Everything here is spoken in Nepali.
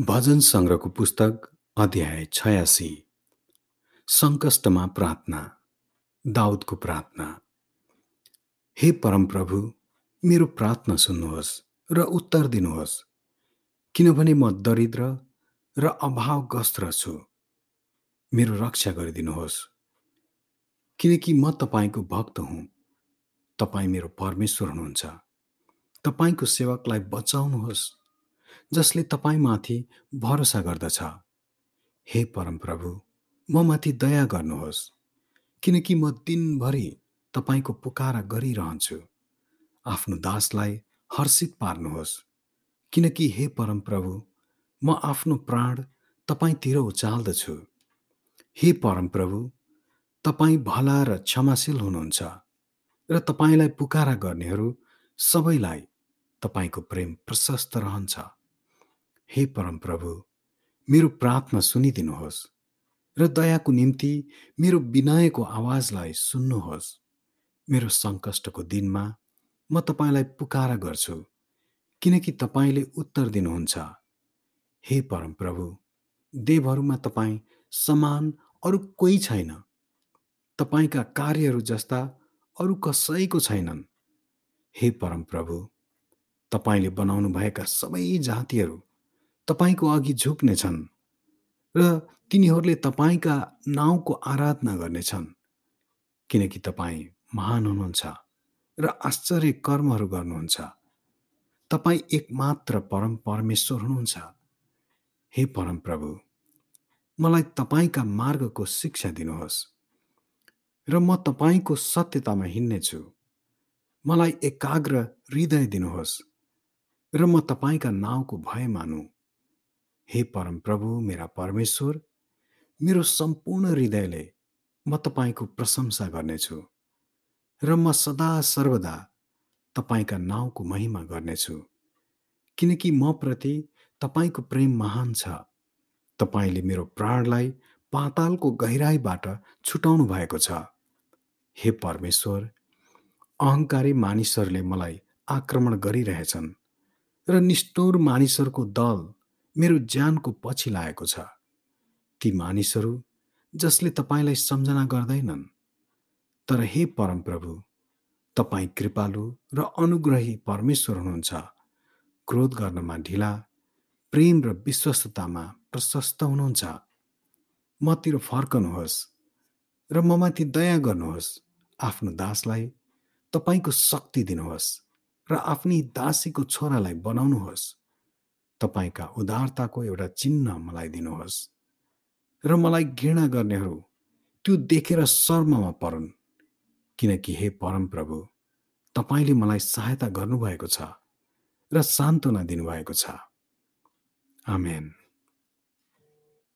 भजन सङ्ग्रहको पुस्तक अध्याय छयासी। सङ्कष्टमा प्रार्थना दाउदको प्रार्थना। हे परमप्रभु मेरो प्रार्थना सुन्नुहोस् र उत्तर दिनुहोस् किनभने म दरिद्र र अभावग्रस्त छु। मेरो रक्षा गरिदिनुहोस्। किनकि म तपाईँको भक्त हुँ। तपाईँ मेरो परमेश्वर हुनुहुन्छ। तपाईँको सेवकलाई बचाउनुहोस्। जसले तपाईँमाथि भरोसा गर्दछ। हे परमप्रभु म माथि दया गर्नुहोस् किनकि म दिनभरि तपाईँको पुकारा गरिरहन्छु। आफ्नो दासलाई हर्षित पार्नुहोस् किनकि हे परमप्रभु म आफ्नो प्राण तपाईँतिर उचाल्दछु। हे परमप्रभु तपाईँ भला र क्षमाशील हुनुहुन्छ र तपाईँलाई पुकारा गर्नेहरू सबैलाई तपाईँको प्रेम प्रशस्त रहन्छ। हे परमप्रभु मेरो प्रार्थना सुनिदिनुहोस् र दयाको निम्ति मेरो विनयको आवाजलाई सुन्नुहोस्। मेरो सङ्कष्टको दिनमा म तपाईँलाई पुकारा गर्छु किनकि तपाईँले उत्तर दिनुहुन्छ। हे परमप्रभु देवहरूमा तपाईँ समान अरू कोही छैन। तपाईँका कार्यहरू जस्ता अरू कसैको छैनन्। हे परमप्रभु तपाईँले बनाउनु भएका सबै जातिहरू तपाईँको अघि झुक्नेछन् र तिनीहरूले तपाईँका नाउँको आराधना गर्नेछन्। किनकि तपाईँ महान हुनुहुन्छ र आश्चर्य कर्महरू गर्नुहुन्छ। तपाईँ एकमात्र परम परमेश्वर हुनुहुन्छ। हे परमप्रभु मलाई तपाईँका मार्गको शिक्षा दिनुहोस् र म तपाईँको सत्यतामा हिँड्नेछु। मलाई एकाग्र हृदय दिनुहोस् र म तपाईँका नाउँको भय मानु। हे परमप्रभु मेरा परमेश्वर मेरो सम्पूर्ण हृदयले म तपाईँको प्रशंसा गर्नेछु र म सदा सर्वदा तपाईँका नाउँको महिमा गर्नेछु। किनकि म प्रति तपाईँको प्रेम महान छ। तपाईँले मेरो प्राणलाई पातालको गहिराईबाट छुटाउनु भएको छ। हे परमेश्वर अहङ्कारी मानिसहरूले मलाई आक्रमण गरिरहेछन् र निष्ठुर मानिसहरूको दल मेरो ज्यानको पछि लागेको छ। ती मानिसहरू जसले तपाईँलाई सम्झना गर्दैनन्। तर हे परमप्रभु तपाईँ कृपालु र अनुग्रही परमेश्वर हुनुहुन्छ। क्रोध गर्नमा ढिला प्रेम र विश्वस्ततामा प्रशस्त हुनुहुन्छ। मतिर फर्कनुहोस् र ममाथि दया गर्नुहोस्। आफ्नो दासलाई तपाईँको शक्ति दिनुहोस् र आफ्नी दासीको छोरालाई बनाउनुहोस्। तपाईँका उदारताको एउटा चिन्ह मलाई दिनुहोस् र मलाई घृणा गर्नेहरू त्यो देखेर शर्ममा परुन्। किनकि हे परमप्रभु तपाईँले मलाई सहायता गर्नुभएको छ र सान्त्वना दिनुभएको छ। आमेन।